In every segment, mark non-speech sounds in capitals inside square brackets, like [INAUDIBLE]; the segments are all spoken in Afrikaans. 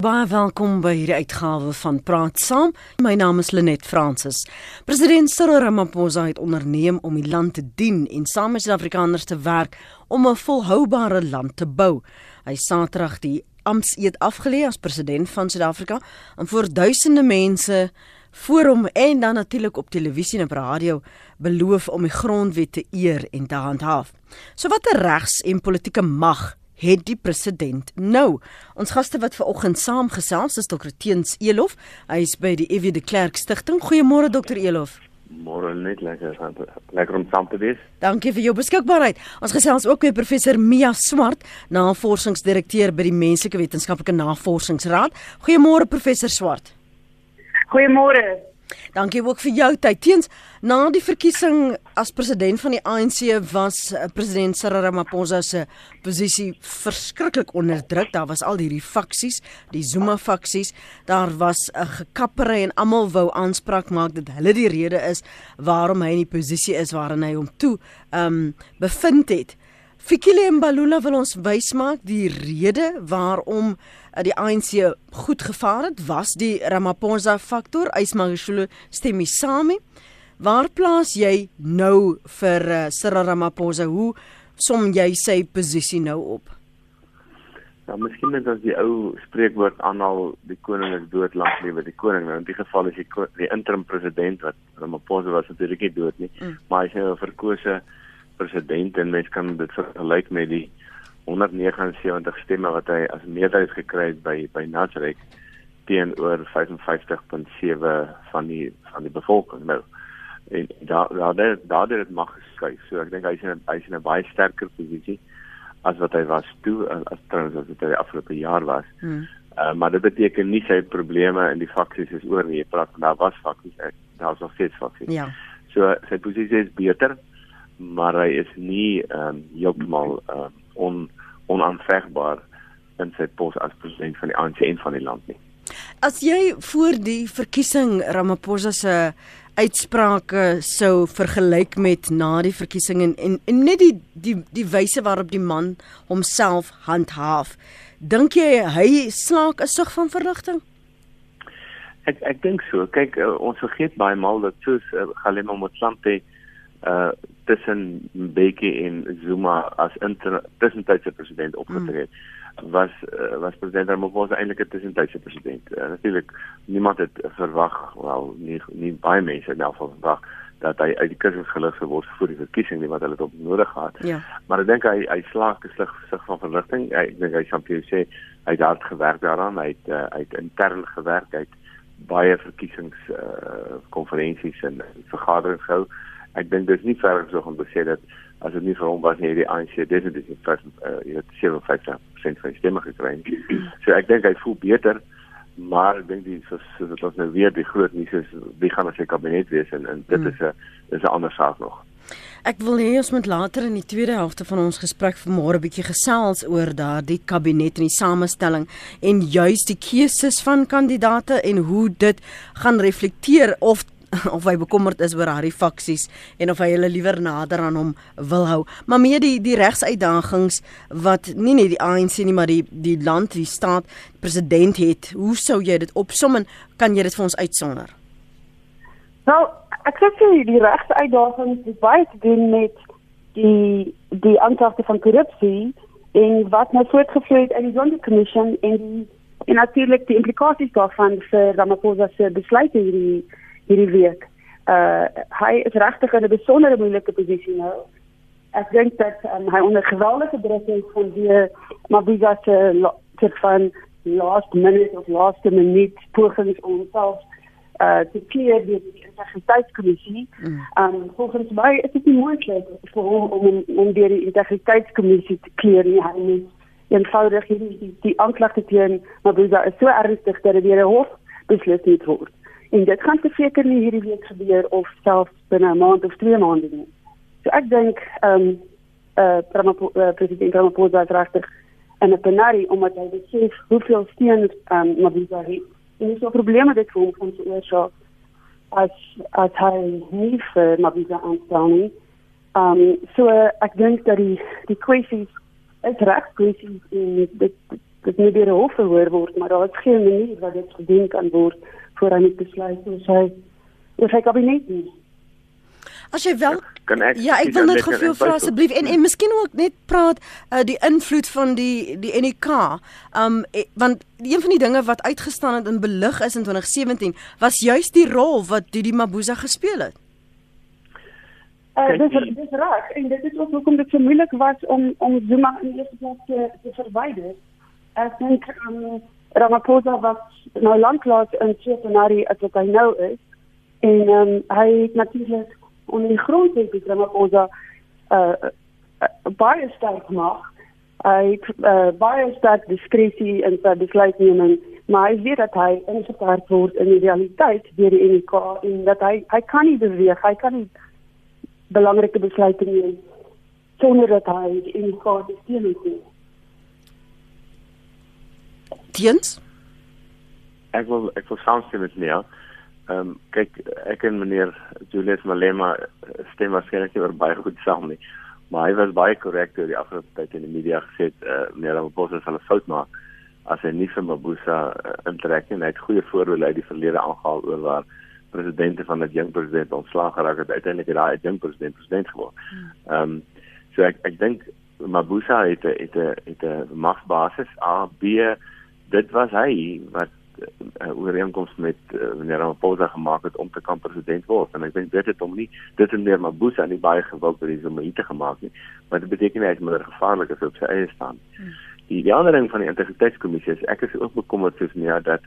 Baie welkom by hierdie uitgawe van Praat Saam. My naam is Lenet Fransis. President Cyril Ramaphosa het onderneem om die land te dien en saam met Suid-Afrikaners te werk om 'n volhoubare land te bou. Hy Saterdag die ampteed afgelê as president van Suid-Afrika en voor duisende mense voor hom en dan natuurlik op televisie en op radio beloof om die grondwet te eer en te handhaaf. So watter regs en politieke mag het die president nou. Ons gaste wat ver oggend saamgesels is Dr Teens Elof. Hy is by die EW de Klerk Stichting. Goeiemôre Dr Elof. Môre net lekker lekker om saam te wees. Dankie vir jou beskikbaarheid. Ons gesels ook met professor Mia Swart, navorsingsdirekteur by die Menslike Wetenskaplike Navorsingsraad. Goeiemôre professor Swart. Goeiemôre. Dankie ook vir jou tyd. Teens na die verkiesing as president van die ANC was uh, president Cyril Ramaphosa se posisie verskriklik onder druk. Daar was al hierdie faksies, die Zuma faksies. Daar was 'n gekappery en almal wou aanspraak maak dat hulle die rede is waarom hy in die posisie is waarin hy hom toe ehm um, bevind het. Fikile Mbalula wil ons wys maak die rede waarom uh, die ANC goed gevaar het was die Ramaphosa faktor. Ysmagashule stem saam. Waar plaas jy nou vir uh, Cyril Ramaphosa? Hoe som jy sy posisie nou op? Ja, miskien net as die ou spreekwoord aanhaal die koning is dood lank lewe die koning. Nou in die geval is die, die interim president wat Ramaphosa was natuurlik nie dood nie, mm. maar hy is nou verkose president en mens kan dit vergelyk met die 179 stemme wat hy as meerderheid gekry het by by Nasrek teenoor 55.7 van die van die bevolking nou. En daar daar daar het mag geskuif. So ek dink hy's in hy's in 'n baie sterker posisie as wat hy was toe as trouens as dit die afgelope jaar was. Hmm. uh, maar dit beteken nie sy probleme in die faksies is oor nie. Jy praat van daar was faksies daar's nog steeds faksies. Ja. So sy posisie is beter maar hy is nie ehm um, heeltemal ehm um, on onaanvegbaar in sy pos as president van die ANC en van die land nie. As jy voor die verkiesing Ramaphosa se uitsprake sou vergelyk met na die verkiesing en, en, en net die die die wyse waarop die man homself handhaaf, dink jy hy slaak 'n sug van verligting? Ek ek dink so. Kyk, uh, ons vergeet baie maal dat soos uh, Galema Motlanthe uh tussen Mbeki en Zuma as tussentydse president opgetree het mm. was uh, was president Ramaphosa eintlik 'n tussentydse president. Uh, Natuurlik niemand het verwag, wel nie nie baie mense in elk geval verwag dat hy uit die kursus gelig sou word vir die verkiesing nie wat hulle op nodig gehad. Ja. Maar ek dink hy hy slaag gesig sig van verligting. Ek dink hy kan vir sê hy het hard gewerk daaraan. Hy het uh, hy het intern gewerk. Hy het baie verkiesings uh konferensies en vergaderings gehou ek dink dis nie ver genoeg om te sê dat as dit nie vir hom was nie die ANC definitief die first uh, jy het 57% van stemme gekry. [CLEARS THROAT] so ek dink hy voel beter maar ek dink dis so dit was nou weer die groot nuus is wie gaan as sy kabinet wees en, en dit hmm. is 'n is 'n ander saak nog. Ek wil hê ons moet later in die tweede helfte van ons gesprek vanmôre 'n bietjie gesels oor daardie kabinet en die samestelling en juis die keuses van kandidate en hoe dit gaan reflekteer of [LAUGHS] of hy bekommerd is oor Harry faksies en of hy hulle liewer nader aan hom wil hou. Maar meer die die regsuitdagings wat nie net die ANC nie, maar die die land, die staat, die president het. Hoe sou jy dit opsom en kan jy dit vir ons uitsonder? Nou, ek sê die, die regsuitdagings het baie te doen met die die aanklagte van korrupsie en wat nou voortgevloei het uit die Sonderkommissie en die en natuurlik die implikasies daarvan vir Ramaphosa se besluite hierdie hierdie week. Uh hy is regtig in 'n besondere moeilike posisie nou. Ek dink dat um, hy onder geweldige druk is van die Mabiga se tip van last minute of last minute pogings om homself uh te keer die integriteitskommissie. Mm. Um volgens my is dit nie moontlik vir hom om om, deur die integriteitskommissie te keer nie. Hy moet eenvoudig hierdie die, die aanklagte teen Mabiga is so ernstig dat dit deur 'n hof beslis moet word. En dit gaan seker nie hierdie week gebeur of selfs binne 'n maand of twee maande nie. So ek dink ehm um, eh uh, president Ramaphosa het regtig 'n penarie omdat hy besef hoeveel steun ehm um, Mabisa het. En dis 'n probleem met dit vir hom van sy oorsake as as hy nie vir Mabisa aanstel nie. Ehm um, so ek dink dat die die kwessies is reg kwessies en dit dit nie deur hof verhoor word, maar daar is geen manier wat dit gedoen kan word voor hy moet besluit hoe sy hoe sy kabinet nie. As jy wel kan ek Ja, ek wil net gou vir jou vra asseblief en en miskien ook net praat uh, die invloed van die die NK. Um eh, want een van die dinge wat uitgestaan het in belig is in 2017 was juis die rol wat Didi Mabuza gespeel het. Uh, Kyk, dis die- dis reg en dit is ook hoekom dit so moeilik was om om Zuma in die eerste plek te, te verwyder. Ek dink um, Ramaphosa was nou lanklaas in Chitanari as wat hy nou is en um, hy het natuurlik onder die grondwet het Ramaphosa uh, baie sterk mag. Hy uh, baie sterk diskresie in sy besluitneming, maar hy weet dat hy ingeperk word in die realiteit deur die NK en dat hy hy kan nie beweeg, hy kan nie belangrike besluite neem sonder dat hy in kaart steun het. Teens? Ek wil ek wil saamstem met Nia. Ehm um, kyk ek en meneer Julius Malema eh, stem waarskynlik nie oor baie goed saam nie. Maar hy was baie korrek oor die afgelope tyd in die media gesê het uh, meneer Ramaphosa sal 'n fout maak as hy nie vir Mabuza uh, intrek nie. Hy het goeie voorbeelde uit die verlede aangehaal oor waar presidente van 'n jong president ontslaag geraak het uiteindelik het daai jong president president geword. Ehm um, so ek ek dink Mabuza het 'n het 'n het 'n magsbasis A B dit was hy wat 'n uh, ooreenkoms met uh, meneer Ramaphosa gemaak het om te kan president word en ek dink dit het hom nie dit en meneer Mabuza nie baie gewild oor die Zomaite gemaak nie maar dit beteken nie hy is minder gevaarlik as op sy eie staan. Hmm. Die die ander ding van die integriteitskommissie is ek is ook bekommerd soos Nia dat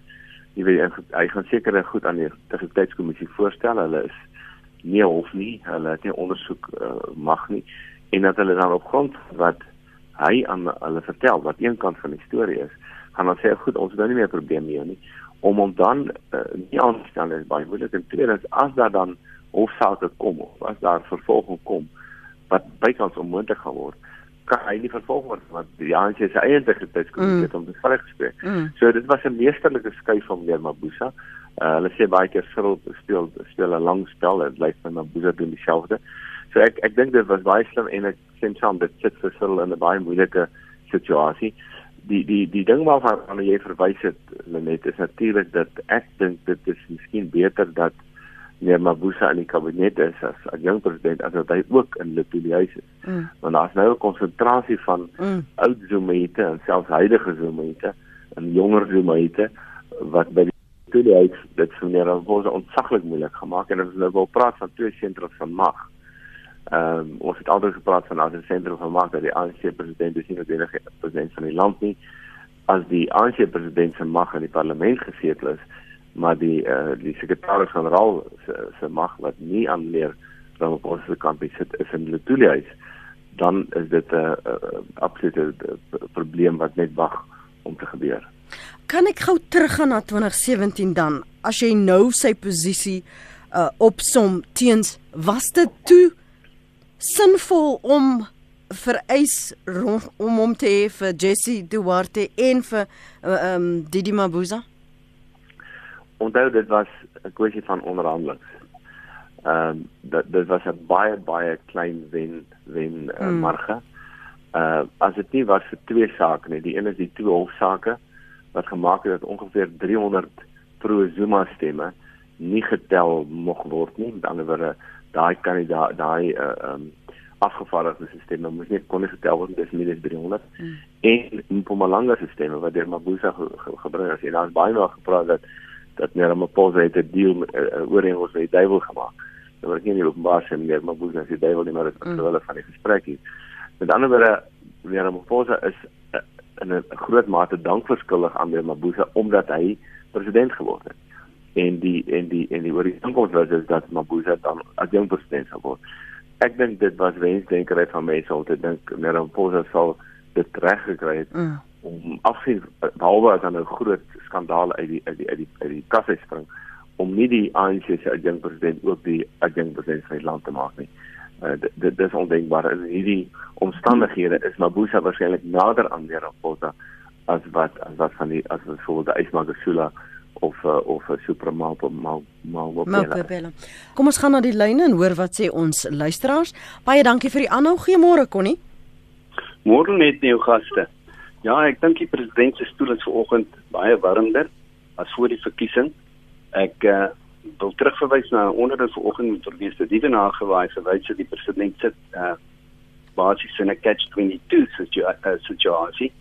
jy weet hy gaan seker goed aan die integriteitskommissie voorstel hulle is nie hof nie hulle het nie ondersoek uh, mag nie en dat hulle dan op grond wat hy aan hulle vertel wat een kant van die storie is gaan dan sê goed ons het nou nie meer probleme hier nie om hom dan uh, nie aan te stel is baie moeilik en tweedens as daar dan hofsaake kom of as daar vervolging kom wat bykans onmoontlik gaan word kan hy nie vervolg word want die ANC se eie integriteitskommissie het hom bespreek gespreek. Mm. So dit was 'n meesterlike skuif van meneer Mabuza. Uh, hulle sê baie keer Cyril speel speel 'n lang spel en lyk van Mabuza doen dieselfde. So ek ek dink dit was baie slim en ek sien saam dit sit vir Cyril in 'n baie moeilike situasie. Die die die ding waarvan jy verwys het Lenet is natuurlik dat ek dink dit is miskien beter dat meneer Mabuza in die kabinet is as as jong president as dat hy ook in Letoile huis is. Mm. Want daar's nou 'n konsentrasie van mm. oud Zomeite en selfs huidige Zomeite en jonger Zomeite wat by die Letoile huis dit vir meneer Mabuza ontsaglik moeilik gemaak en ons nou wil praat van twee sentrums van mag. Ehm um, ons het altyd gepraat van as 'n sentrum van mag dat die ANC president is nie noodwendig president van die land nie. As die ANC president se mag in die parlement gesetel is, maar die uh, die sekretaris-generaal se, se mag wat nie aan meer Ramaphosa se kant sit is in Letoile huis dan is dit 'n uh, uh, absolute uh, probleem wat net wag om te gebeur. Kan ek gou teruggaan na 2017 dan as jy nou sy posisie uh, opsom teens was dit toe sinvol om vereis om hom te hê vir Jesse Duarte en vir uh, um, Didi Mabuza? onthou dit was 'n kwessie van onderhandelings. Ehm um, dit dit was 'n baie baie klein wen wen uh, mm. marge. Uh as dit nie was vir twee sake nie, die een is die twee hofsaake wat gemaak het dat ongeveer 300 pro Zuma stemme nie getel mog word nie. Met ander woorde, daai kandidaat daai uh um afgevaardigde stemme moes nie kon getel word dis as 300. Mm. En Mpumalanga se stemme wat deur Mabuza ge, ge, gebring is. En daar's baie nog gepraat dat dat Ramaphosa het 'n deal met 'n uh, uh, ooreenkoms met die duiwel gemaak. Nou word nie openbaar sê meneer Mabuza is die duiwel nie, maar dit is mm. terwyl van die gesprek hier. Met ander woorde, meneer Ramaphosa is uh, in 'n groot mate dankverskuldig aan meneer Mabuza omdat hy president geword het. En die en die en die ooreenkoms was is dat Mabuza dan as jong president sou word. Ek dink dit was wensdenkerheid van mense om te dink Ramaphosa sal dit reg gekry het. Mm om afsien behalwe as dan 'n groot skandaal uit die uit die uit die uit die kas uitspring om nie die ANC se adjunkt president ook die adjunkt president van die land te maak nie. Uh, dit dit is ondenkbaar in hierdie omstandighede is Mabuza waarskynlik nader aan Ramaphosa as wat as wat van die as byvoorbeeld die Ismagasula of uh, of 'n Supremaal mal mal Mapela. Kom ons gaan na die lyne en hoor wat sê ons luisteraars. Baie dankie vir die aanhou. Goeiemôre Connie. Môre net nie jou gaste. Ja, ek dink die president se stoel is vanoggend baie warmer as voor die verkiesing. Ek uh, wil terugverwys na 'n onderhoud vanoggend met verweesde diewe nagewaai verwys dat die president sit uh, basies in 'n catch 22 situasie.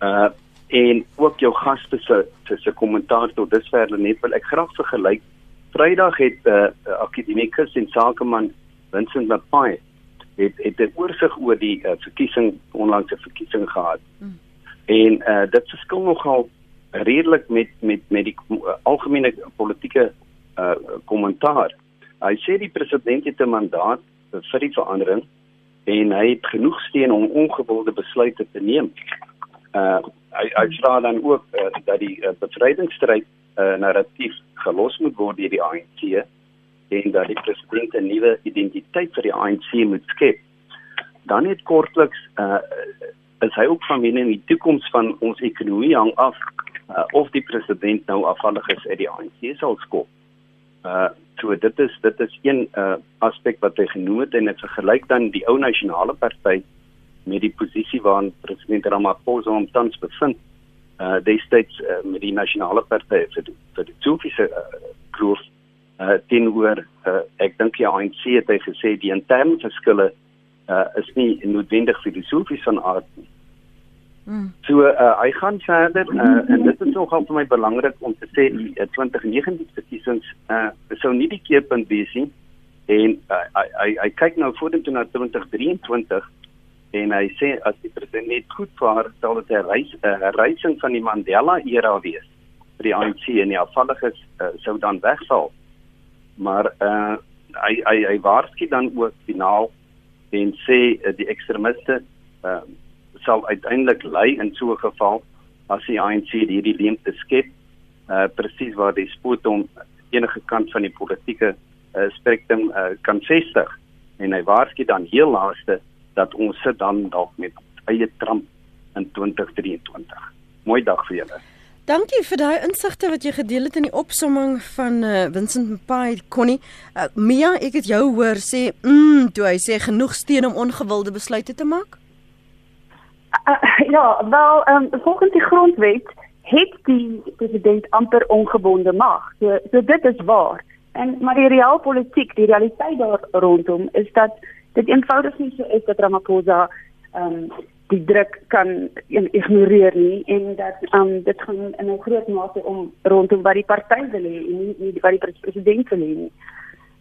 Uh en ook jou gaste se se kommentaar tot dusver net wil ek graag vergelyk. Vrydag het 'n uh, akademikus en sakeman Vincent Mapai het het 'n oorsig oor die uh, verkiesing onlangse verkiesing gehad. Hmm. En uh dit verskil nogal redelik met met met die uh, algemene politieke uh kommentaar. Hy sê die president het 'n mandaat vir die verandering en hy het genoeg steun om ongewilde besluite te neem. Uh hy hy vra dan ook uh, dat die uh, bevrydingsstryd uh, narratief gelos moet word deur die ANC en dat die president 'n nuwe identiteit vir die ANC moet skep. Dan net kortliks uh is hy ook van mening die toekoms van ons ekonomie hang af uh, of die president nou afhandig is uit die ANC sal skop. Uh so dit is dit is een uh aspek wat hy genoem het en dit vergelyk dan die ou nasionale party met die posisie waarin president Ramaphosa hom tans bevind uh destyds uh, met die nasionale party vir die, vir die Tsufiese uh, groep uh teenoor uh, ek dink die ANC het hy gesê die interne verskille uh is nie noodwendig filosofies van aard nie. Hmm. So uh, hy gaan verder uh, en dit is nogal vir my belangrik om te sê die uh, 2019 verkiesings uh sou nie die keerpunt wees nie en uh, hy hy hy kyk nou vorentoe na 2023 en hy sê as die president net goed vaar sal dit 'n reis 'n reising van die Mandela era wees vir die ANC en die afvalliges uh, sou dan wegval. Maar uh hy hy hy waarsku dan ook finaal en sê uh, die ekstremiste uh sal uiteindelik lei in so 'n geval as die ANC hierdie leemte skep uh presies waar die spoot om enige kant van die politieke uh, spektrum uh, kan vestig en hy waarsku dan heel laaste dat ons sit dan dalk met eie tramp in 2023. Mooi dag vir julle. Dankie vir daai insigte wat jy gedeel het in die opsomming van uh, Vincent Mpai Connie. Uh, Mia, ek het jou hoor sê, mm, toe hy sê genoeg steun om ongewilde besluite te maak. Uh, ja, wel, um, volgens die grondwet het die president amper ongebonde mag. So, so dit is waar. En maar die realpolitiek, die realiteit daar rondom is dat dit eenvoudig nie so is dat Ramaphosa ehm um, die druk kan ignoreer nie en dat ehm um, dit gaan in 'n groot mate om rondom wat die party wil hê en nie, nie wat die president wil hê nie.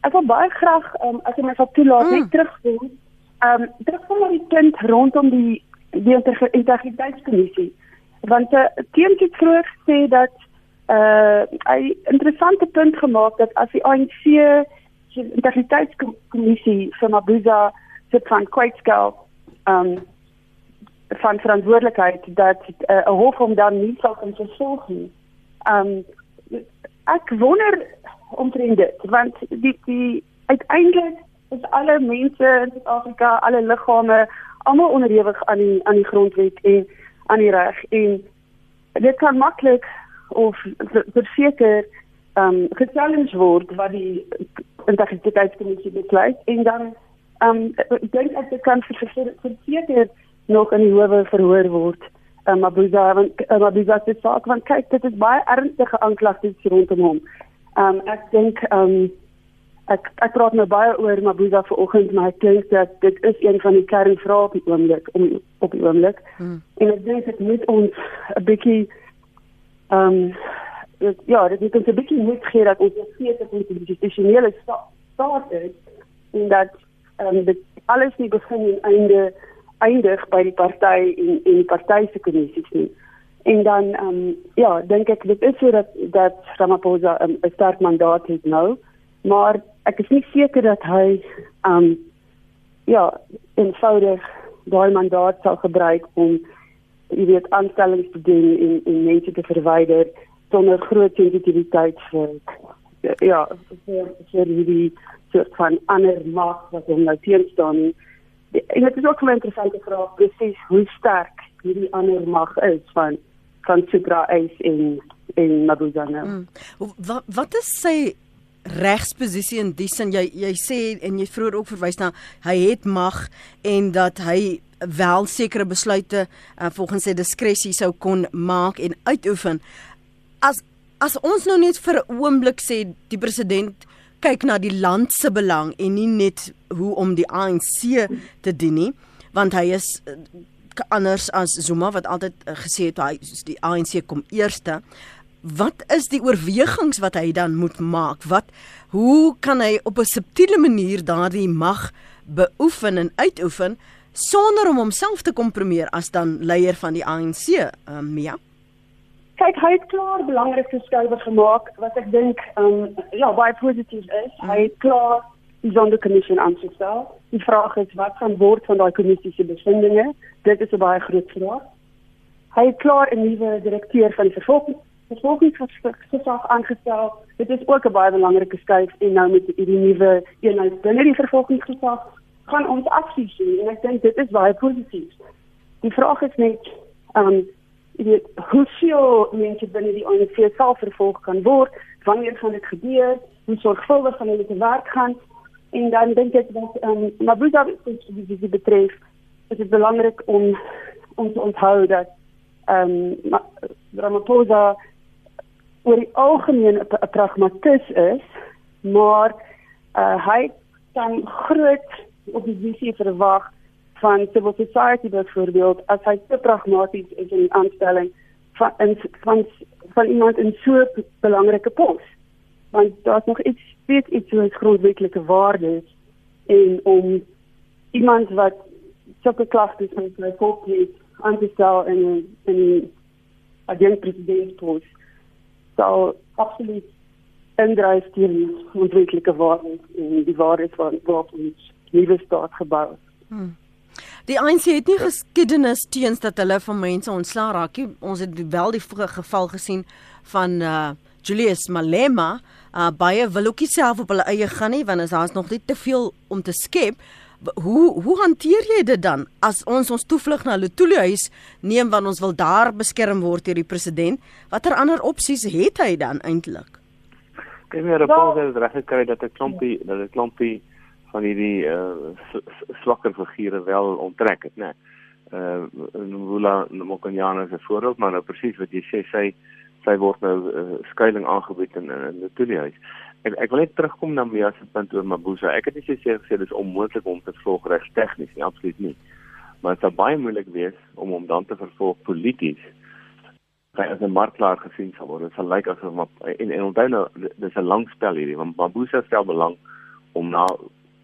Ek wil baie graag ehm um, as jy my sal toelaat mm. net terugkom. Ehm um, terugkom na die punt rondom die die integriteitskommissie. Want uh, teentjie vroeg sê dat uh 'n interessante punt gemaak dat as die ANC integriteitskommissie vir Mabuza se van kwytskaal um van verantwoordelikheid dat uh, 'n uh, hof hom dan nie sal kan vervolg nie. Um ek wonder omtrent dit want die die uiteindelik is alle mense in Suid-Afrika, alle liggame almal onderhewig aan die aan die grondwet en aan die reg en dit kan maklik of verseker ehm um, gechallenge word wat die integriteitskommissie besluit en dan ehm um, dink ek dit kan verseker nog in die howe verhoor word. Ehm um, Abuza want um, Abuza se saak want kyk dit is baie ernstige aanklagtes rondom hom. Ehm um, ek dink ehm um, ek ek praat nou baie oor Mabuza vanoggend maar ek dink dat dit is een van die kernvrae op die oomblik om op die oomblik. Hmm. En ek dink dit moet ons 'n bietjie ehm um, ja, dit moet ons 'n bietjie moed gee dat ons sê dat ons 'n institusionele staat is en dat ehm um, dit alles nie begin en einde eindig by die party en en die party se kommissies nie. En dan ehm um, ja, dink ek dit is so dat dat Ramaphosa 'n um, sterk mandaat het nou maar ek is nie seker dat hy um ja, eenvoudig daai mandaat sal gebruik om jy weet aanstellings te doen en en mense te verwyder sonder groot sensitiwiteit vir ja, vir vir hierdie soort van ander mag wat hom nou teenstaan nie. En dit is ook 'n interessante vraag presies hoe sterk hierdie ander mag is van van Sugra Ace en en Mabuzana. Mm. Wat wat is sy regsposisie in die sin jy jy sê en jy vroeër ook verwys na hy het mag en dat hy wel sekere besluite uh, volgens sy diskresie sou kon maak en uitoefen. As as ons nou net vir 'n oomblik sê die president kyk na die land se belang en nie net hoe om die ANC te dien nie, want hy is uh, anders as Zuma wat altyd uh, gesê het hy die ANC kom eerste. Wat is die oorwegings wat hy dan moet maak? Wat hoe kan hy op 'n subtiele manier daardie mag beoefen en uitoefen sonder om homself te kompromieer as dan leier van die ANC, uh, ehm, Mia? Kyk, hy het klaar belangrike skuiwe gemaak wat ek dink um ja, baie positief is. Mm. Hy het klaar die sonderkommissie aangestel. Die vraag is wat gaan word van daai kommissie se bevindinge? Dit is 'n baie groot vraag. Hy het klaar 'n nuwe direkteur van die vervolging vervolgingsgesag aangestel. Dit is ook 'n baie belangrike skuif en nou met hierdie nuwe eenheid binne die vervolgingsgesag gaan ons aksie sien en ek dink dit is baie positief. Die vraag is net um jy weet hoe sou mense binne die ANC self vervolg kan word? Wanneer gaan dit gebeur? Hoe sorgvuldig gaan hulle te werk gaan? En dan dink ek dat um Mabuza wie dit betref, is dit belangrik om te onthou dat um Ramaphosa oor die algemeen 'n pragmatis is, maar uh, hy kan groot oppositie verwag van civil society byvoorbeeld as hy te pragmaties is in die aanstelling van in, van van iemand in so 'n belangrike pos. Want daar's nog iets steeds iets soos grondwetlike waardes en om iemand wat sulke klagtes met sy kop het aan te stel in in 'n agent president pos sal absoluut indryf teen onwettelike waardes en die waardes van wat ons nuwe staat gebou het. Hmm. Die ANC het nie geskiedenis teens dat hulle van mense ontslaa raak nie. Ons het wel die geval gesien van uh Julius Malema. Uh baie wil ook nie self op hulle eie gaan nie want daar's nog net te veel om te skep. Hoe hoe hanteer jy dit dan as ons ons toevlug na Lutuli huis neem want ons wil daar beskerm word deur die president? Watter ander opsies het hy dan eintlik? Kyk meer op al die reg gekry dat 'n klompie dat 'n klompie van hierdie uh swakker figure wel onttrek het, né? Uh Nula Mokonyane is 'n voorbeeld, maar nou presies wat jy sê, sy sy word nou uh, skuilings aangebied in in Lutuli huis ek ek wil net terugkom na Mia se punt oor Mabuza. Ek het nie gesê gesê dis onmoontlik om te volg reg tegnies nie, absoluut nie. Maar dit sou baie moeilik wees om hom dan te vervolg polities. Hy is 'n marklaar gesien sal word. Dit sal lyk asof maar en en onthou nou dis 'n lang spel hierdie want Mabuza stel belang om na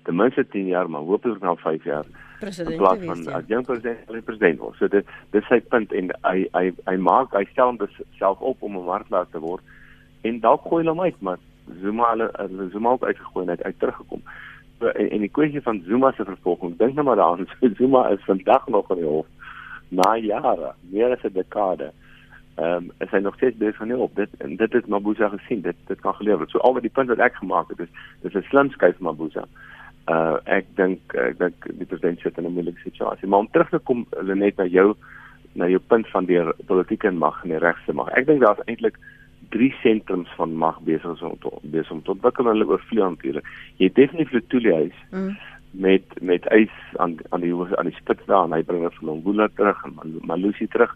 ten minste 10 jaar maar hopelik na 5 jaar president plaas van ja. as jong president of president word. So dit dis sy punt en hy hy hy maak hy stel homself op om 'n marklaar te word en dalk gooi hom uit maar Zuma hulle hulle Zuma ook uitgegooi en uit, uit teruggekom. So, en, en die kwessie van Zuma se vervolging, dink nou maar daaraan, [LAUGHS] so, Zuma is vandag nog in die hof na jare, meer as 'n dekade. Ehm um, is hy nog steeds besig aan op dit en dit het Mabuza gesien, dit dit kan geleer word. So al wat die punt wat ek gemaak het is dis 'n slim skuif Mabuza. Uh ek dink ek dink die president sit in 'n moeilike situasie. Maar om terug te kom net na jou na jou punt van die politieke mag en die regse mag. Ek dink daar's eintlik drie sentrums van mag besig om te besig om te ontwikkel hulle oor vele ampere. Jy definitief die toeliehuis mm. met met eis aan aan die aan die spits daar en hy bring hulle van Angola terug en Malusi terug.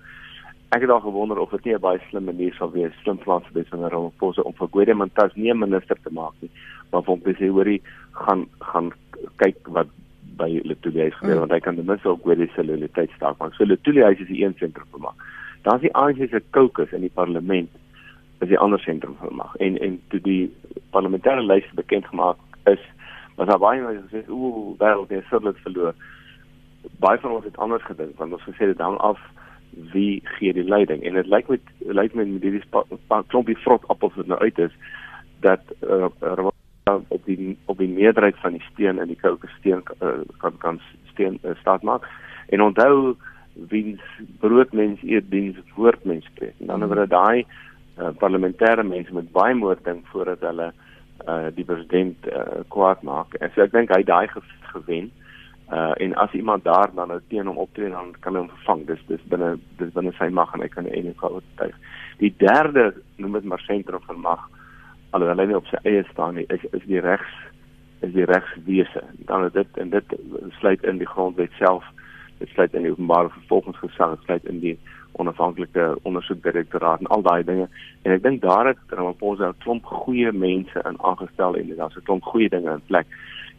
Ek het al gewonder of dit nie 'n baie slim manier sou wees slim plan vir besig om om pose om vir Gwede Mantas nie 'n minister te maak nie, maar vir hom te sê hoorie gaan gaan kyk wat by Letulie gebeur mm. want hy kan ten minste ook Gwede se loyaliteit staak maak. So Letulie is die een sentrum vir mag. Dan is die ANC se caucus in die parlement is die ander sentrum van mag en en toe die parlementêre lys bekend gemaak is was daar baie mense gesê ooh wel die sirlik verloor baie van ons het anders gedink want ons gesê dit hang af wie gee die leiding en dit lyk met lyk met met hierdie klompie vrot appels wat nou uit is dat uh, op die op die meerderheid van die steen in die koue steen uh, kan kan steen uh, staat maak en onthou wiens broodmens eet diens woordmens spreek en dan oor daai uh, parlementêre mense met baie moord dink voordat hulle uh, die president uh, kwaad maak. En so ek dink hy daai ge gewen. Uh, en as iemand daar dan nou teen hom optree dan kan hy hom vervang. Dis dis binne dis binne sy mag en hy kan enige kwaliteit tuig. Die derde noem dit maar sentrum van mag alhoewel hy nie op sy eie staan nie is is die regs is die regswese. Dan dit en dit sluit in die grondwet self dit sluit in die openbare vervolgingsgesag, dit sluit in die onafhanklike ondersoekdirektoraat en al daai dinge. En ek dink daar het Ramaphosa 'n klomp goeie mense in aangestel en daar's 'n klomp goeie dinge in plek.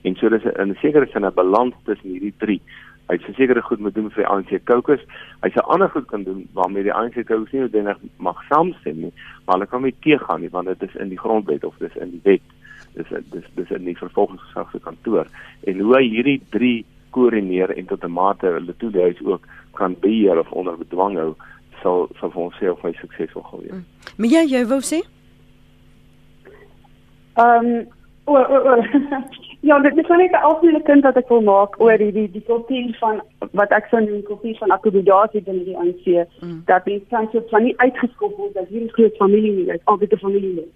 En so dis 'n sekere sin 'n balans tussen hierdie drie. Hy sê sekere goed moet doen vir die ANC caucus. Hy sê ander goed kan doen waarmee die ANC caucus nie noodwendig mag saamstem nie, maar hulle kan nie teëgaan nie want dit is in die grondwet of dis in die wet. Dis dis dis in die vervolgingsgesag se kantoor. En hoe hy hierdie drie koördineer en tot 'n mate hulle toehuis ook kan beheer of onder bedwang hou sal sal vir ons sê of hy suksesvol gaan wees. Maar jy jy wou sê? Ehm um, o o o [LAUGHS] Ja, dit is net 'n algemene punt wat ek wil maak oor die die die kultuur van wat ek sou noem kultuur van akkommodasie binne die ANC mm. dat die tans van nie uitgeskop word dat hierdie groot familie nie, dit altyd 'n familie is.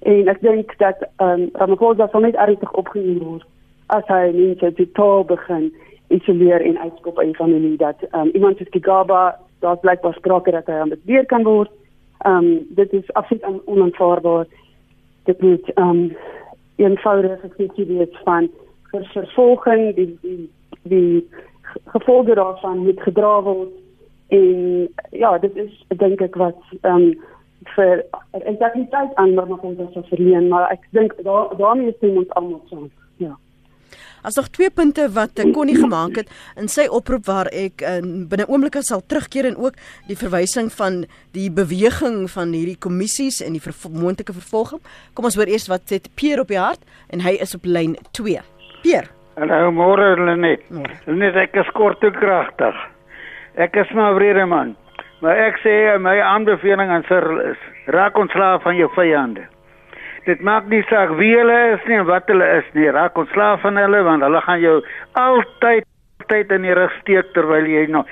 En ek dink dat ehm um, Ramaphosa sal net ernstig opgeneem word as hy mense totaal begin isoleer en uitskop uit die familie dat um, iemand soos Kigaba daar's blykbaar sprake dat hy ambassadeur kan word. Ehm um, dit is absoluut onaanvaarbaar. Dit moet ehm um, eenvoudig gesê wees van vir vervolging die die die gevolge daarvan moet gedra word. En ja dit is dink ek wat ehm um, vir integriteit aan normaal ons verleen maar ek dink daar daarmee is ons almal saam. Ja As nog twee punte wat ek kon nie gemaak het in sy oproep waar ek uh, binne oomblikke sal terugkeer en ook die verwysing van die beweging van hierdie kommissies en die moontlike vervolging. Kom ons hoor eers wat sê Pierre op die hart en hy is op lyn 2. Pierre. Hallo môre Lenet. Lenet ek is kort en kragtig. Ek is maar vrede man. Maar ek sê my aanbeveling aan Cyril is raak ontslaaf van jou vyande dit maak nie saak wie hulle is nie en wat hulle is nie. Raak ontslaaf van hulle want hulle gaan jou altyd altyd in die rug steek terwyl jy nou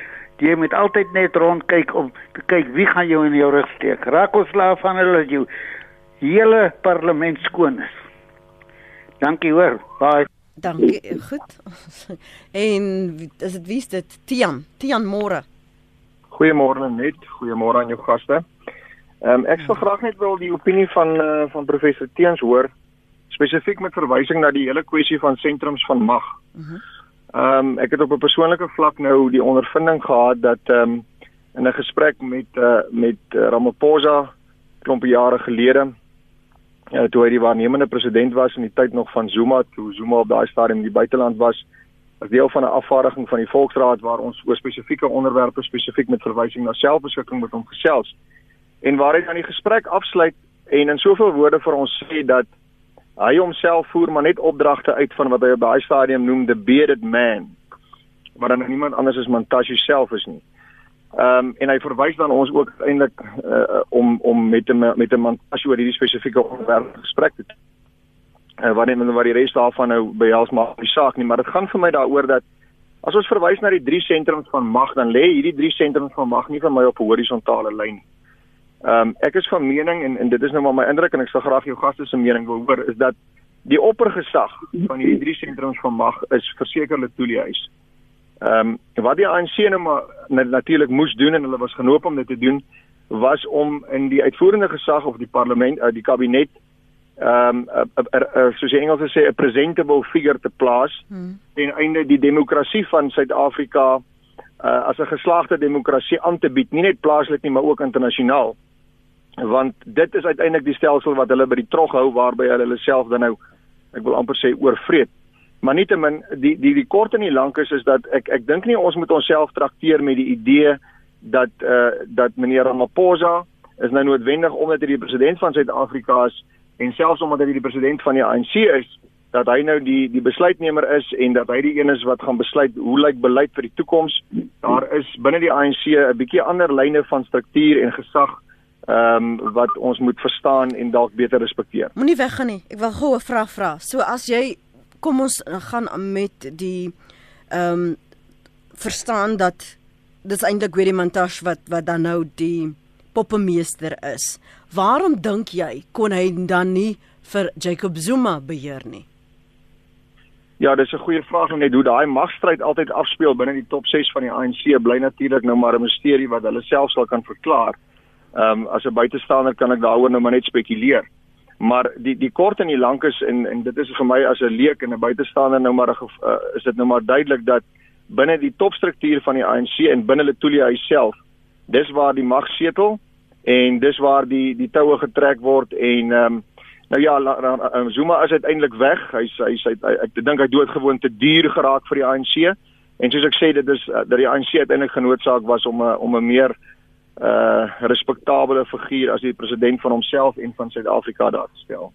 jy moet altyd net rond kyk om te kyk wie gaan jou in jou rug steek. Raak ontslaaf van hulle dat jou hele parlement skoon is. Dankie hoor. Bye. Dankie. Goed. [LAUGHS] en is dit wie's dit? Tian. Tian môre. Goeiemôre net. Goeiemôre aan jou gaste. Ehm um, ek sou graag net wil die opinie van uh, van professor Teens hoor spesifiek met verwysing na die hele kwessie van sentrums van mag. Mhm. Ehm um, ek het op 'n persoonlike vlak nou die ondervinding gehad dat ehm um, in 'n gesprek met uh, met uh, Ramaphosa klompe jare gelede ja toe hy die waarnemende president was in die tyd nog van Zuma toe Zuma op daai stadium in die buiteland was as deel van 'n afvaardiging van die Volksraad waar ons oor spesifieke onderwerpe spesifiek met verwysing na selfbeskikking met hom gesels het en waar hy dan die gesprek afsluit en in soveel woorde vir ons sê dat hy homself voer maar net opdragte uit van wat hy op daai stadium noem the bearded man maar dan niemand anders as Montashe self is nie. Ehm um, en hy verwys dan ons ook eintlik uh, om om met 'n met 'n Montashe oor hierdie spesifieke onderwerp gesprek te doen. Uh, wanneer men wat die res daarvan nou behels maar die saak nie, maar dit gaan vir my daaroor dat as ons verwys na die drie sentrums van mag, dan lê hierdie drie sentrums van mag nie vir my op 'n horisontale lyn nie. Ehm um, ek is van mening en en dit is nou maar my indruk en ek sal graag jou gaste se mening wil hoor is dat die oppergesag van hierdie drie sentrums van mag is versekerlik toeliehuis. Ehm um, wat die ANC nou maar natuurlik moes doen en hulle was genoop om dit te doen was om in die uitvoerende gesag of die parlement uh, die kabinet ehm um, soos die Engelse sê 'n presentable figure te plaas hmm. ten einde die demokrasie van Suid-Afrika uh, as 'n geslaagde demokrasie aan te bied, nie net plaaslik nie, maar ook internasionaal want dit is uiteindelik die stelsel wat hulle by die trog hou waarby hulle hulle self dan nou ek wil amper sê oorvreet. Maar nietemin die die die kort en die lank is is dat ek ek dink nie ons moet onsself trakteer met die idee dat eh uh, dat meneer Ramaphosa is nou noodwendig omdat hy die president van Suid-Afrika is en selfs omdat hy die president van die ANC is dat hy nou die die besluitnemer is en dat hy die een is wat gaan besluit hoe lyk beleid vir die toekoms. Daar is binne die ANC 'n bietjie ander lyne van struktuur en gesag ehm um, wat ons moet verstaan en dalk beter respekteer. Moenie weggaan nie. Ek wil gou 'n vraag vra. So as jy kom ons gaan met die ehm um, verstaan dat dis eintlik weer die montage wat wat dan nou die poppemeester is. Waarom dink jy kon hy dan nie vir Jacob Zuma beheer nie? Ja, dis 'n goeie vraag net hoe daai magstryd altyd afspeel binne die top 6 van die ANC bly natuurlik nou maar 'n misterie wat hulle self sal kan verklaar. Ehm um, as 'n buitestander kan ek daaroor nou maar net spekuleer. Maar die die kort en die lank is en en dit is vir my as 'n leek en 'n buitestander nou maar uh, is dit nou maar duidelik dat binne die topstruktuur van die ANC en binne Letoile self. Dis waar die mag setel en dis waar die die toue getrek word en ehm um, nou ja la, la, la, Zuma is uiteindelik weg. Hy's hy, hy, ek dink hy doodgewoon te duur geraak vir die ANC. En soos ek sê dit is dat die ANC uiteindelik genoodsaak was om 'n om 'n meer uh respekteerbare figuur as die president van homself en van Suid-Afrika daar te stel.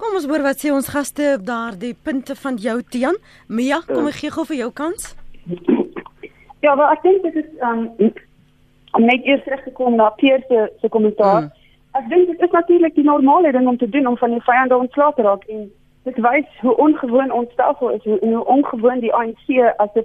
Kom ons hoor wat sê ons gaste op daardie punte van jou Tian. Mia, kom ek gee gou vir jou kans. [CLEARS THROAT] Ja, maar ek dink dit is um om net eers terug te kom na Pierre se se kommentaar. Mm. Ek dink dit is natuurlik die normale ding om te doen om van die vyande ontslae te raak en dit wys hoe ongewoon ons stelsel is hoe, hoe ongewoon die ANC as 'n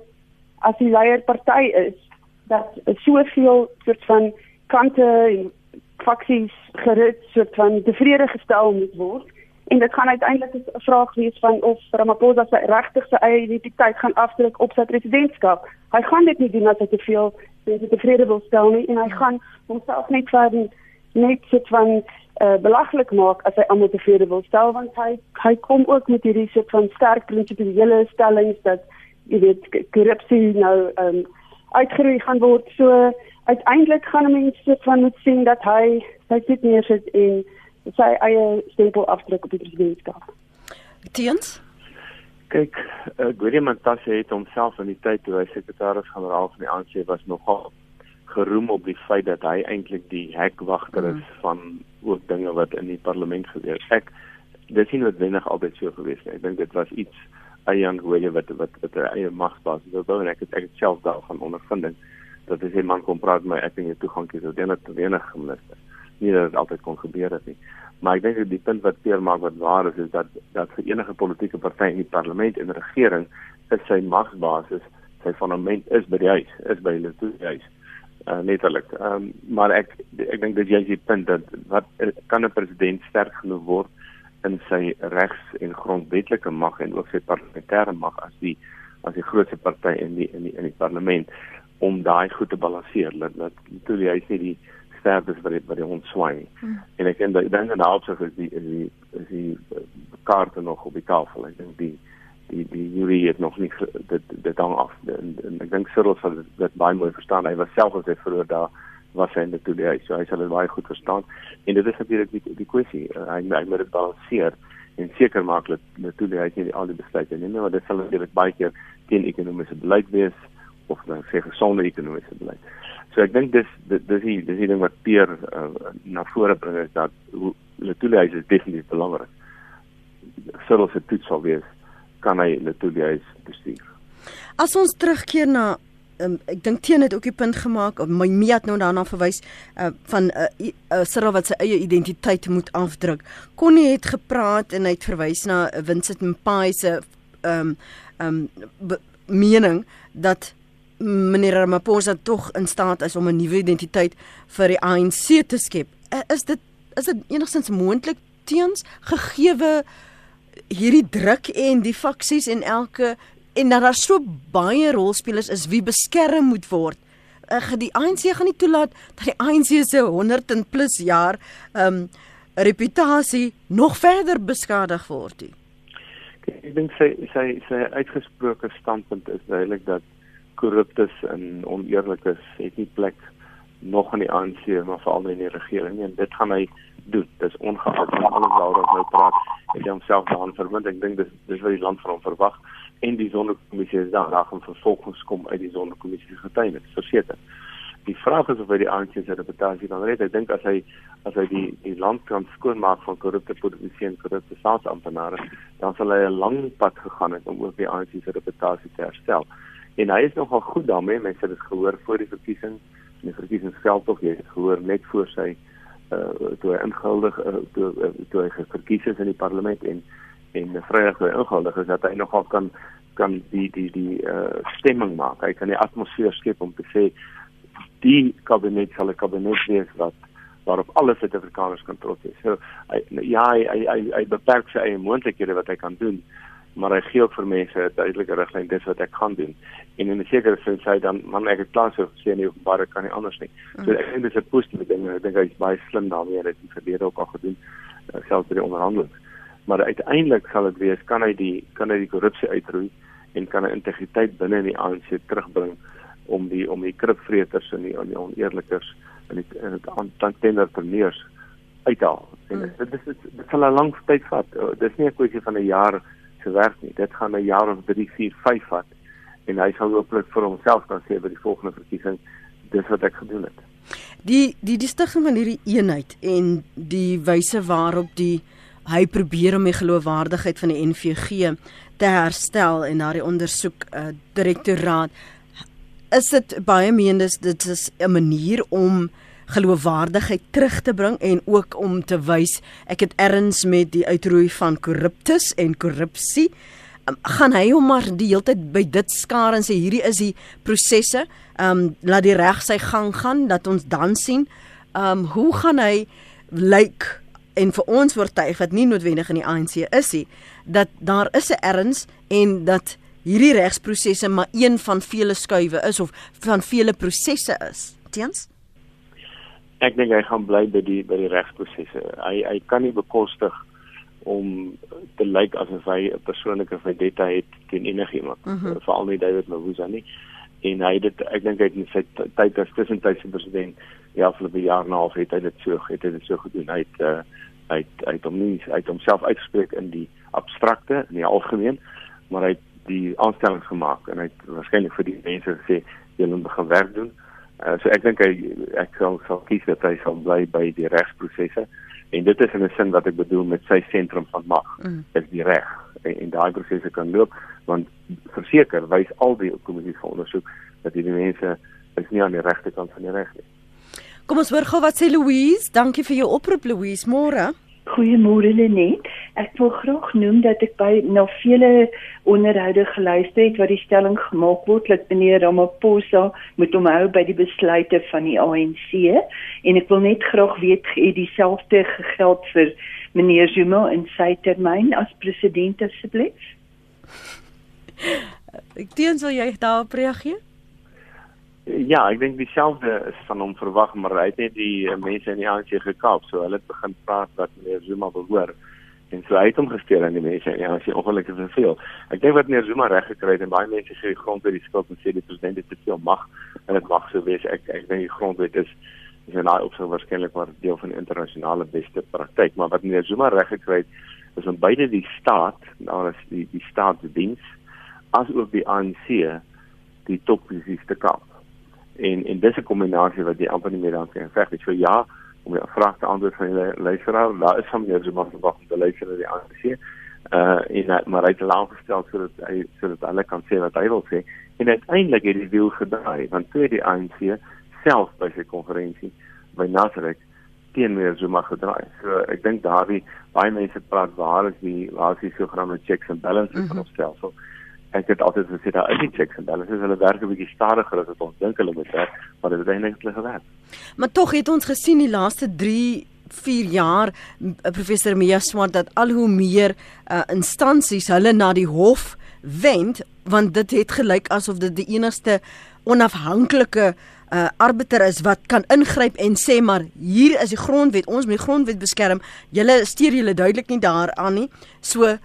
as die leierparty is dat soveel soort van kante en faksies gerit soort van tevrede gestel moet word en dit gaan uiteindelik 'n vraag wees van of Ramaphosa sy regtig sy eie identiteit gaan afdruk op sy presidentskap. Hy gaan dit nie doen as hy te veel mense tevrede wil stel nie en hy gaan homself net vir net soort van uh, belaglik maak as hy almal tevrede wil stel want hy hy kom ook met hierdie soort van sterk prinsipiële stellings dat jy weet korrupsie nou um, uitgeroei gaan word. So uiteindelik gaan mense van moet sien dat hy sy sit neersit en sy eie stempel afdruk op die presidentskap. Tiens Kyk, uh, Gwede Mantashe het homself in die tyd toe hy sekretaris-generaal van die ANC was nogal geroem op die feit dat hy eintlik die hekwagter is mm. van ook dinge wat in die parlement gebeur. Ek dis nie noodwendig altyd so gewees nie. Ek dink dit was iets Ayan Gwede wat wat wat 'n eie magsbasis wil bou en ek het ek het self daarvan ondervinding dat as 'n man kom praat met my ek het toegang tot die enige enige minister. Nie dat dit altyd kon gebeur het nie. Maar ek dink die punt wat Pierre maak wat waar is is dat dat vir enige politieke party in die parlement en regering is sy magsbasis, sy fundament is by die huis, is by hulle toe huis. Uh, letterlik. Ehm um, maar ek ek dink dit jy is die punt dat wat kan 'n president sterk genoeg word in sy regs en grondwetlike mag en ook sy parlementêre mag as die as die grootste party in die in die in die parlement om daai goed te balanseer dat dat toe hy sê die sterkes wat wat hy ontswaai. Hmm. En ek dink dan dan also is die is die is die uh, kaarte nog op die tafel. Ek dink die die die jury het nog nie dit dit dan af en, en ek dink Cyril sal dit baie mooi verstaan. Hy was self as hy vroeër daar was hy net toe hy so hy sal dit baie goed verstaan. En dit is natuurlik die die kwessie uh, hy hy moet dit balanseer en seker maak dat natuurlik hy nie al die besluite neem maar dit sal natuurlik baie keer teen ekonomiese beleid wees of dan sê gesonde ekonomiese beleid. So ek dink dis dis die dis die ding wat Peer uh, na vore bring is dat natuurlik is definitief belangrik. Sou se toets sal wees kan hy natuurlik bestuur? As ons terugkeer na um, ek dink teen het ook die punt gemaak of my meet nou daarna verwys uh, van 'n uh, uh, Cyril wat sy eie identiteit moet afdruk. Connie het gepraat en hy het verwys na Vincent Mpai se ehm um, ehm um, mening dat meneer Ramaphosa tog in staat is om 'n nuwe identiteit vir die ANC te skep. Is dit is dit enigstens moontlik teens gegeewe hierdie druk en die faksies en elke en dat daar so baie rolspelers is wie beskerm moet word. Ag die ANC gaan nie toelaat dat die ANC se 100 en plus jaar ehm um, reputasie nog verder beskadig word nie. Ek dink sy sy sy uitgesproke standpunt is duidelik dat korruptes en oneerlikes het nie plek nog in die ANC maar veral in die regering en dit gaan hy doen. Dis ongeag van alles waaroor hy praat. Hy het homself daaraan verbind. Ek dink dis dis wat die land van hom verwag en die sonnekommissie is dan reg om vervolgens kom uit die sonnekommissie getuienis verseker. Die vraag is of hy die ANC se reputasie kan red. Ek dink as hy as hy die die land kan skoonmaak van korrupte politici en korrupte staatsamptenare, dan sal hy 'n lang pad gegaan het om ook die ANC se reputasie te herstel. En hy is nogal goed daarmee. Mense het dit gehoor voor die verkiesing, in die verkiesingsveld tog, jy het gehoor net voor sy uh toe hy ingehuldig uh, toe uh, toe hy verkies is in die parlement en en vrydag weer ingehuldig is dat hy nogal kan kan die die die uh, stemming maak. Hy kan die atmosfeer skep om te sê die kabinet sal 'n kabinet wees wat waarop alle Suid-Afrikaners kan trots wees. So hy, ja, hy hy hy, hy beperk sy eie moontlikhede wat hy kan doen, maar hy gee ook vir mense 'n duidelike riglyn dis wat ek kan doen. En in 'n sekere sin sê hy dan man ek het klaar so gesê nie openbaar kan nie anders nie. So ek dink dis 'n positiewe ding. Ek dink hy is baie slim daarmee dat hy verlede ook al gedoen selfs by die onderhandelinge maar uiteindelik sal dit wees kan hy die kan hy die korrupsie uitroei en kan 'n integriteit binne in die ANC terugbring om die om die kripvreters en die, die oneerlikers en die en dit aantenderpreneurs uithaal. En mm. dit is dit, dit sal 'n lang tyd vat. Dit is nie 'n kwessie van 'n jaar se werk nie. Dit gaan 'n jaar of 3, 4, 5 vat en hy sal hopelik vir homself kan sê by die volgende verkiesing dis wat ek gedoen het. Die die die stigting van hierdie eenheid en die wyse waarop die hy probeer om die geloofwaardigheid van die NVG te herstel en daardie ondersoek uh, direktoraat is dit baie meendes dit is 'n manier om geloofwaardigheid terug te bring en ook om te wys ek het erns met die uitroei van korruptus en korrupsie. Um, gaan hy hom maar die hele tyd by dit skaar en sê hierdie is die prosesse. Um laat die reg sy gang gaan dat ons dan sien. Um hoe gaan hy lyk like, en vir ons oortuig wat nie noodwendig in die ANC is nie dat daar is 'n erns en dat hierdie regsprosesse maar een van vele skuwe is of van vele prosesse is. Teens? Ek dink hy gaan bly by die by die regsprosesse. Hy hy kan nie bekostig om te lyk asof hy 'n persoonlike vendetta het teen enigiemand, mm -hmm. veral nie David Mabuza nie. En hy dit ek dink hy het in sy tyd as tussentydse president ja vir 'n jaar en 'n half het hy dit so het hy dit so gedoen. Hy het uh, hy het, hy het hom nie het homself uitgespreek in die abstrakte in die algemeen, maar hy het die aanstellings gemaak en hy het waarskynlik vir die mense gesê julle moet begin werk doen. Uh, so ek dink hy ek sal sal kies dat hy sal bly by die regsprosesse en dit is in 'n sin wat ek bedoel met sy sentrum van mag mm. is die reg en, en daai prosesse kan loop want verseker wys al die kommissies van ondersoek dat die mense is nie aan die regte kant van die reg nie. Kom ons hoor gou wat sê Louise. Dankie vir jou oproep Louise. Môre. Goeiemôre Lenet. Ek wil graag noem dat ek by na vele onderhoude geluister het waar die stelling gemaak word dat meneer Ramaphosa moet omhou by die besluite van die ANC en ek wil net graag weet het dieselfde geld vir meneer Zuma in sy termyn as president asseblief. Ek dink sou jy daarop reageer? Ja, ek dink dieselfde is van hom verwag, maar hy het net die uh, mense in die ANC gekaap, so hulle het begin praat wat meneer Zuma behoor en so hy het hom gesteel aan die mense en ja, as jy ongelukkig is veel. Ek dink wat meneer Zuma reg gekry het en baie mense sê die grondwet die skuld en sê die president het te veel mag en dit mag so wees. Ek ek dink die grondwet is is in daai opsig waarskynlik maar deel van internasionale beste praktyk, maar wat meneer Zuma reg gekry het is om beide die staat, nou as die die staatsdiens as ook die ANC die topposisies te kaap en en dis 'n kombinasie wat jy amper nie meer dan kan veg nie. So ja, om jou vraag te antwoord van die luisteraar, daar is van meneer Zuma verwag om te luister na die ANC. Uh en maar hy het laat gestel sodat hy sodat hulle kan sê wat hy wil sê. En uiteindelik het die wiel gedraai want toe die ANC self by sy konferensie by Nasrek teen meneer Zuma gedraai. So ek dink daardie baie mense praat waar is die waar is die sogenaamde checks and balances mm -hmm. van ons stelsel? So, ek het altyd gesê daar is nie checks and balances. Hulle werk 'n bietjie stadiger as wat ons dink hulle moet werk maar dit het eintlik hulle gewerk. Maar tog het ons gesien die laaste 3 4 jaar professor Mia Swart dat al hoe meer uh, instansies hulle na die hof wend want dit het gelyk asof dit die enigste onafhanklike uh, arbiter is wat kan ingryp en sê maar hier is die grondwet ons moet die grondwet beskerm. Julle steur julle duidelik nie daaraan nie. So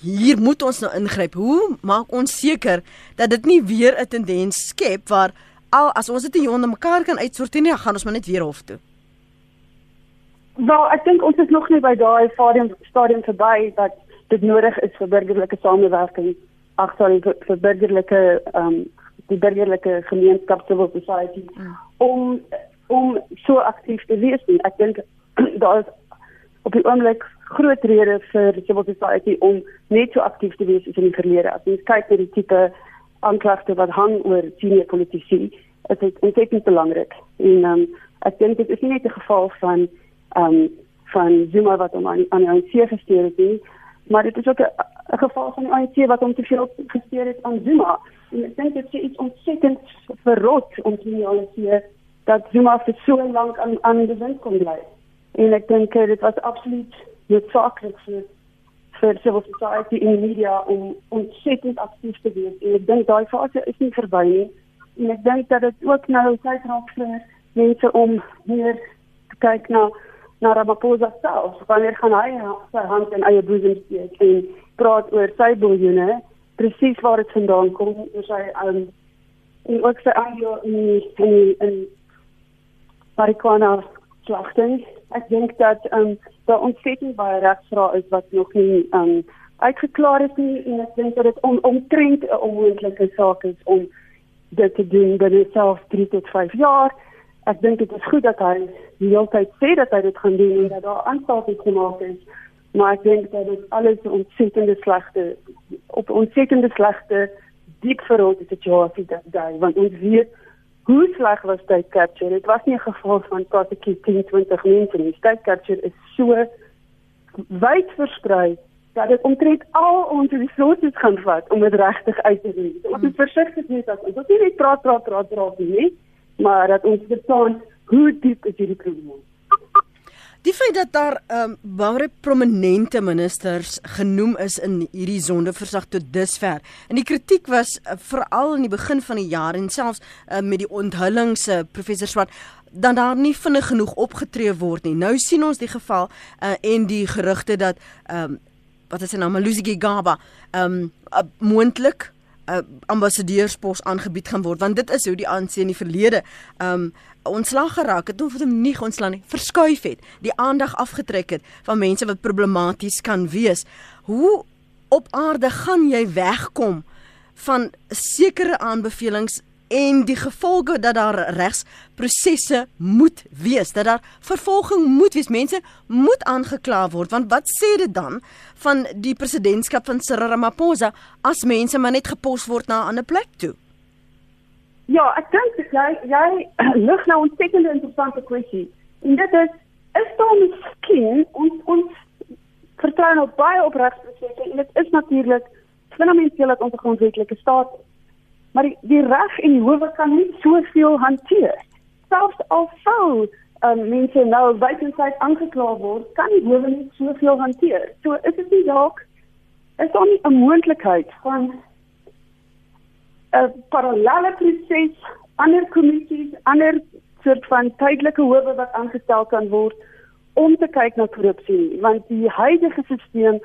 hier moet ons nou ingryp. Hoe maak ons seker dat dit nie weer 'n tendens skep waar al as ons dit nie onder mekaar kan uitsorteer nie, gaan ons maar net weer hof toe. Nou, ek dink ons is nog nie by daai stadium stadium verby dat dit nodig is vir burgerlike samewerking. Ag sorry vir, vir burgerlike ehm um, die burgerlike gemeenskap civil society mm. om om so aktief te wees. Ek dink [CLEARS THROAT] daar is op die oomblik groot rede vir civil society om net so aktief te wees as in die verlede. As jy kyk na die tipe aanklagte wat hang oor senior politici, is dit ontsettend belangrik. En um, ek dink dit is nie net 'n geval van ehm um, van Zuma wat hom aan aan die ANC gestuur het nie, maar dit is ook 'n geval van die ANC wat hom te veel gestuur het aan Zuma. En ek dink dit is iets ontsettend verrot om te realiseer dat Zuma vir so lank aan aan die wind kon bly. En ek dink dit was absoluut noodsaaklik vir vir civil society en media om ontsettend aktief te wees. En ek dink daai fase is nie verby nie. En ek dink dat dit ook nou tyd raak vir mense om meer te kyk na na Ramaphosa self. Wanneer gaan hy sy hand in eie boesem steek en praat oor sy biljoene presies waar dit vandaan kom. Oor sy um en ook sy aandeel in in in marijuana slagting. Ek dink dat um daar ontsettend baie regsvrae is wat nog nie um uitgeklaar is nie en ek dink dat dit on, omtrent 'n onmoontlike saak is om dit te doen binne selfs 3 tot 5 jaar. Ek dink dit is goed dat hy die hele tyd sê dat hy dit gaan doen en dat daar aanstalte gemaak is. Maar ek dink dat dit alles ontsettende slegte op ontsettende slegte diep verrot situasie dat daai want ons weet hoe sleg was tyd capture. Dit was nie 'n geval van prosecute 10 20 mense nie. Tyd capture is so wyd versprei dat dit omtrent al ons resources gaan vat om dit regtig uit te lê. Ons moet versigtig wees dat ons nie net praat praat praat praat nie, maar dat ons verstaan hoe diep is hierdie probleem. Die feit dat daar ehm um, baie prominente ministers genoem is in hierdie sondeverslag tot dusver. En die kritiek was uh, veral in die begin van die jaar en selfs uh, met die onthullings uh, professor Swart dan daar nie vinnig genoeg opgetree word nie. Nou sien ons die geval uh, en die gerugte dat ehm um, wat is sy naam Malusi Gigaba ehm um, uh, moontlik 'n uh, ambassadeurspos aangebied gaan word want dit is hoe die ANC in die verlede um ontslag geraak het of hom nie ontslaan nie verskuif het die aandag afgetrek het van mense wat problematies kan wees. Hoe op aarde gaan jy wegkom van sekere aanbevelings en die gevolge dat daar regsprosesse moet wees, dat daar vervolging moet wees. Mense moet aangekla word want wat sê dit dan van die presidentskap van Cyril Ramaphosa as mense maar net gepos word na 'n ander plek toe? Ja, ek dink jy jy [CLEARS THROAT] lig nou 'n sekere interessante kwessie. En dit is is daar miskien ons ons vertrou nou baie op regsprosesse en dit is natuurlik fundamenteel dat ons 'n grondwetlike staat is maar die, die reg en die howe kan nie soveel hanteer. Selfs al sou um, mense nou buitensyd aangekla word, kan die howe nie soveel hanteer. So is dit nie dalk is daar nie 'n moontlikheid van 'n parallelle proses, ander kommissies, ander soort van tydelike howe wat aangestel kan word om te kyk na korrupsie, want die huidige stelsel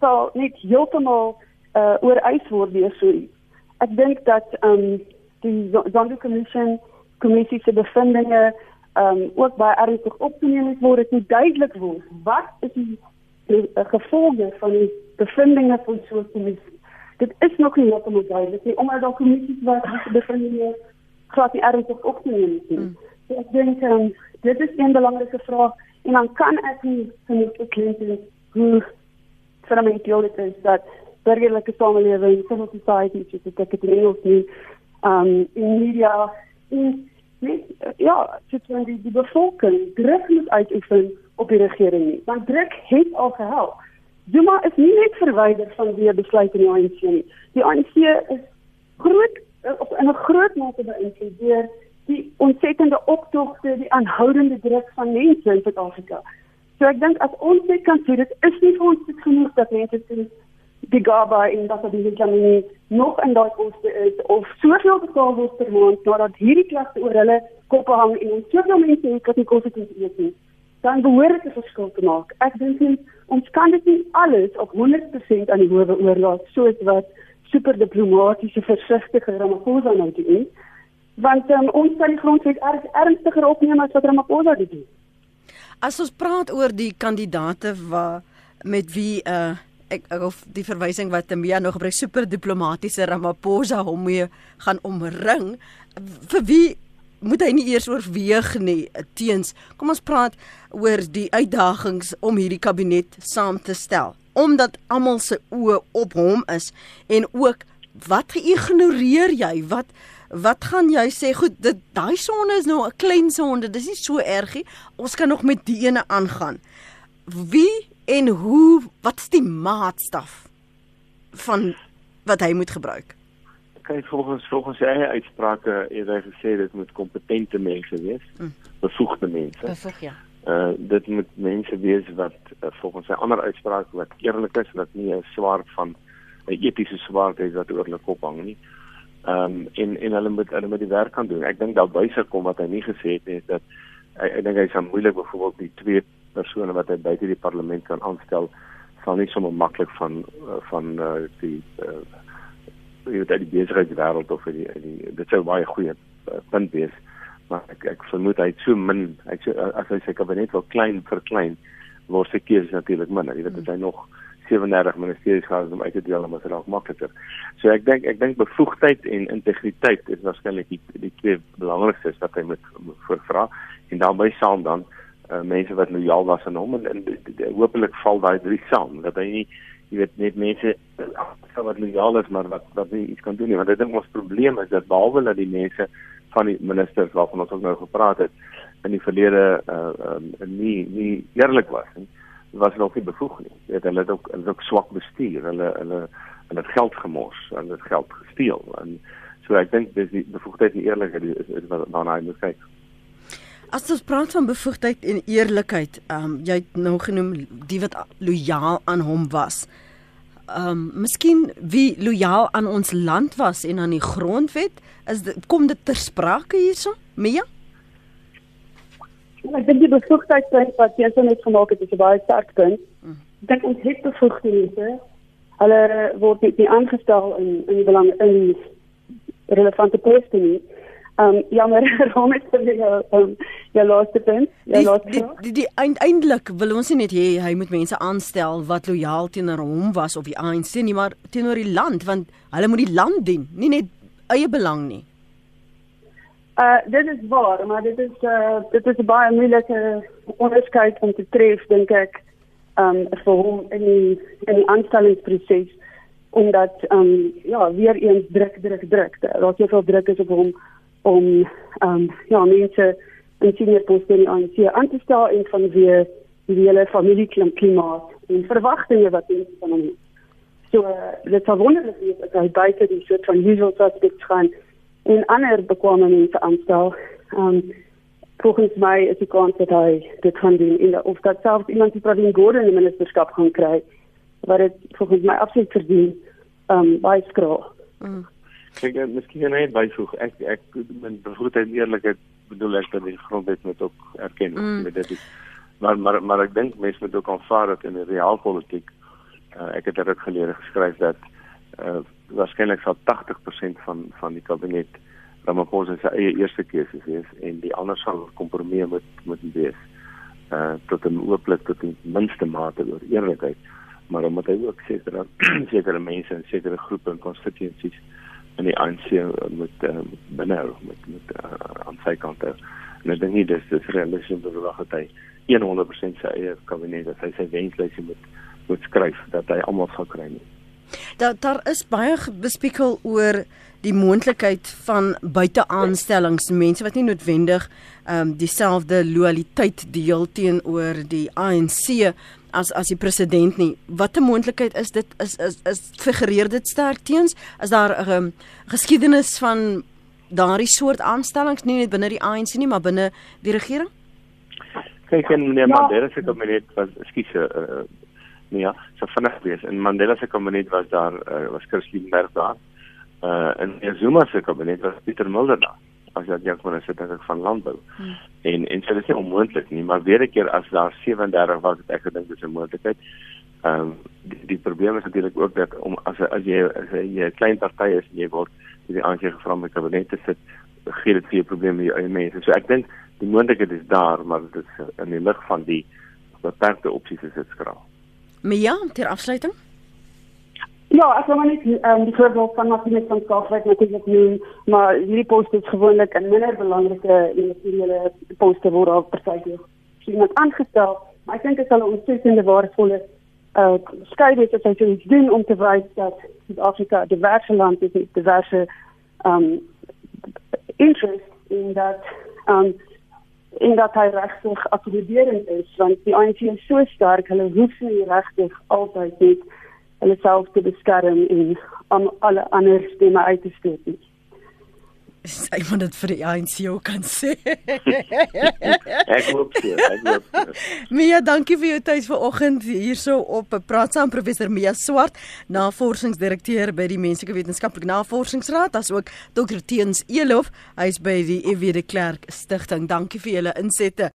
sal net heeltemal uh, ooreis word deur so iets ek dink dat ehm um, die Sonderkommissie kommissie se bevindinge ehm um, ook baie ernstig opgeneem word. Dit moet duidelik word wat is die, die, die gevolge van die bevindinge van so 'n kommissie. Dit is nog nie heeltemal duidelik nie omdat daar kommissies wat die bevindinge glad nie ernstig opgeneem het nie. Hmm. So ek dink um, dit is 'n belangrike vraag en dan kan ek nie genoeg beklemtoon hoe fundamenteel dit is dat burgerlike samelewing, civil society, soos ek dit in Engels noem, um in media en net ja, dit word die, die bevolking druk moet uitoefen op die regering nie. Want druk het al gehelp. Zuma is nie net verwyder van die besluit in die ANC nie. Die ANC is groot op in 'n groot mate beïnvloed deur die ontsettende optogte, die aanhoudende druk van mense in Suid-Afrika. So ek dink as ons dit kan sê, dit is nie vir ons genoeg dat mense sê die gaba in dat die Jamini nog in daai poste is of soveel betaal word per maand nadat hierdie klagte oor hulle koppe hang en ons soveel mense het wat nie kos het eet nie dan behoort dit 'n verskil te maak. Ek dink nie ons kan dit nie alles op 100% aan die howe oorlaat soos wat super diplomatiese versigtige Ramaphosa nou doen want um, ons kan die grondwet erg ernstiger opneem as wat Ramaphosa dit doen. As ons praat oor die kandidate wat met wie uh ek of die verwysing wat Tamia nog gebruik super diplomatiese Ramaphosa hom mee gaan omring. Vir wie moet hy nie eers oorweeg nie teens? Kom ons praat oor die uitdagings om hierdie kabinet saam te stel omdat almal se oë op hom is en ook wat geïgnoreer jy? Wat wat gaan jy sê? Goed dit daai sonde is nou 'n klein sonde dis nie so ergie ons kan nog met die ene aangaan. Wie en hoe wat is die maatstaf van wat hy moet gebruik? Kyk volgens volgens sy eie uitsprake het hy gesê dit moet kompetente mense wees, mm. bevoegde mense. Bevoeg ja. Uh dit moet mense wees wat uh, volgens sy ander uitsprake wat eerlik is, wat nie 'n swaard van 'n etiese swaard het wat oor hulle kop hang nie. Ehm um, en en hulle moet hulle moet die werk kan doen. Ek dink daar byse kom wat hy nie gesê het nie dat ek, ek dink hy sal moeilik byvoorbeeld die twee persone wat hy buite die parlement kan aanstel sal nie sommer maklik van van uh, die uh, jy weet uit die besigheidswêreld of uit die, die dit sou baie goeie uh, punt wees maar ek ek vermoed hy het so min ek so, as hy sy kabinet wil klein verklein word sy keuse natuurlik minder jy weet dit hy nog 37 ministeries gehad om uit te deel om dit dalk makliker. So ek dink ek dink bevoegdheid en integriteit is waarskynlik die die twee belangrikstes wat hy moet voorvra en daarbey saam dan uh, mense wat lojaal was aan hom en, en hopelik val daai drie saam dat hy nie jy weet net mense uh, wat lojaal is maar wat wat nie iets kan doen nie want ek dink ons probleem is dat behalwe dat die mense van die ministers waarvan ons ook nou gepraat het in die verlede uh, um, nie nie eerlik was nie was nog nie bevoeg nie. Weet, hulle het ook hulle het ook swak bestuur. Hulle hulle hulle het geld gemors, hulle het geld gesteel en so ek dink dis die bevoegdheid en eerlikheid is, is wat daarna moet kyk. As ons praat van bevoegdheid en eerlikheid, ehm um, jy het nou genoem die wat lojaal aan hom was. Ehm um, miskien wie lojaal aan ons land was en aan die grondwet, is dit, kom dit ter sprake hierso? Mia? Ek dink die bevoegdheidspunt wat jy net gemaak het, is 'n baie sterk punt. Ek dink ons het bevoegdhede. Hulle word nie aangestel in in belang in relevante poste nie. Ehm um, ja, maar waarom is dit nou ehm ja laaste punt? Ja laaste. Die die, die eindelik wil ons nie net hê hy moet mense aanstel wat lojaal teenoor hom was of die ANC nie, maar teenoor die land want hulle moet die land dien, nie net eie belang nie. Uh dit is waar, maar dit is uh dit is baie moeilike onderskeid om te tref dink ek um vir hom in die in die aanstellingsproses omdat um ja, weer eens druk druk druk. Daar's soveel druk is op hom om um ja, mense in senior poste in aan sy aan te stel en van weer die hele familieklimaat en verwagtinge wat mense van hom het. So dit sou wonderlik wees as hy buite die soort van usual suspects gaan en ander bekwame mense aanstel. Ehm um, volgens my is die kans dat hy dit kan doen in of dat selfs iemand die Pravin Gordhan die ministerskap gaan kry wat dit volgens my absoluut verdien ehm um, baie skraal. Mm. Ek dink miskien net byvoeg ek ek met bevoegdheid en eerlikheid bedoel ek dat die grondwet moet ook erken mm. met dit is maar maar maar ek dink mense moet ook aanvaar dat in die realpolitiek uh, ek het dit geleer geskryf dat uh, waarskynlik sal 80% van van die kabinet Ramaphosa se eie eerste keuse wees en die ander sal kompromie moet moet wees. Uh tot 'n ooplik tot die minste mate oor eerlikheid, maar omdat hy ook sê dat [CLEARS THROAT] sekere mense en sekere groepe en constituencies in die ANC moet uh, benhou met met uh, aan sy kant. En ek dink nie dis dis realisties om te verwag dat hy 100% sy eie kabinet, dat hy sy wenslysie moet moet skryf dat hy almal sal kry nie. Daar daar is baie bespiekel oor die moontlikheid van buiteaanstellings, mense wat nie noodwendig ehm um, dieselfde loyaliteit deel teenoor die ANC as as die president nie. Wat 'n moontlikheid is dit is is is figureer dit sterk teens? Is daar 'n um, geskiedenis van daardie soort aanstellings nie net binne die ANC nie, maar binne die regering? Kyk en meneer ja. Mandela se kabinet was skiet uh, nee ja, so vinnig wees. In Mandela se kabinet was daar uh, was Chris Liebenberg daar. Uh in Zuma se kabinet was Pieter Mulder daar. As jy dink van 'n sitter van landbou. Hmm. En en so dit is nie onmoontlik nie, maar weer 'n keer as daar 37 was, het ek gedink dis 'n moontlikheid. Ehm um, die, die probleem is natuurlik ook dat om as as jy as jy 'n klein party is en jy word die aansig gevra om 'n kabinet te sit, gee dit vir jou probleme met jou eie mense. So ek dink die moontlikheid is daar, maar dit is in die lig van die beperkte opsies is dit skraal. Mia, ter afsluiting? Ja, ek wil net um, die voorbeeld van natuurlik van Kaapstad natuurlik noem, maar hierdie poste is gewoonlik 'n minder belangrike individuele poste word op partytjie. Iemand aangestel, maar ek dink dit sal 'n ontsettende waardevolle uh skrywe is as jy iets doen om te wys dat Suid-Afrika 'n diverse land is met diverse um interest in dat um en dat hy regtig akkommoderend is want die ANC is so sterk hulle hoef nie regtig altyd net hulle self te beskerm en om alle ander stemme uit te stoot nie Sy moet dit vir die ANC ook kan sê. [LAUGHS] ek hoop so, ek hoop. So. Mia, dankie vir jou tyd vanoggend hierso op Praat saam professor Mia Swart, navorsingsdirekteur by die Menslike Wetenskaplike Navorsingsraad, asook Dr Teens Elof, hy's by die EW de Klerk Stichting. Dankie vir julle insette.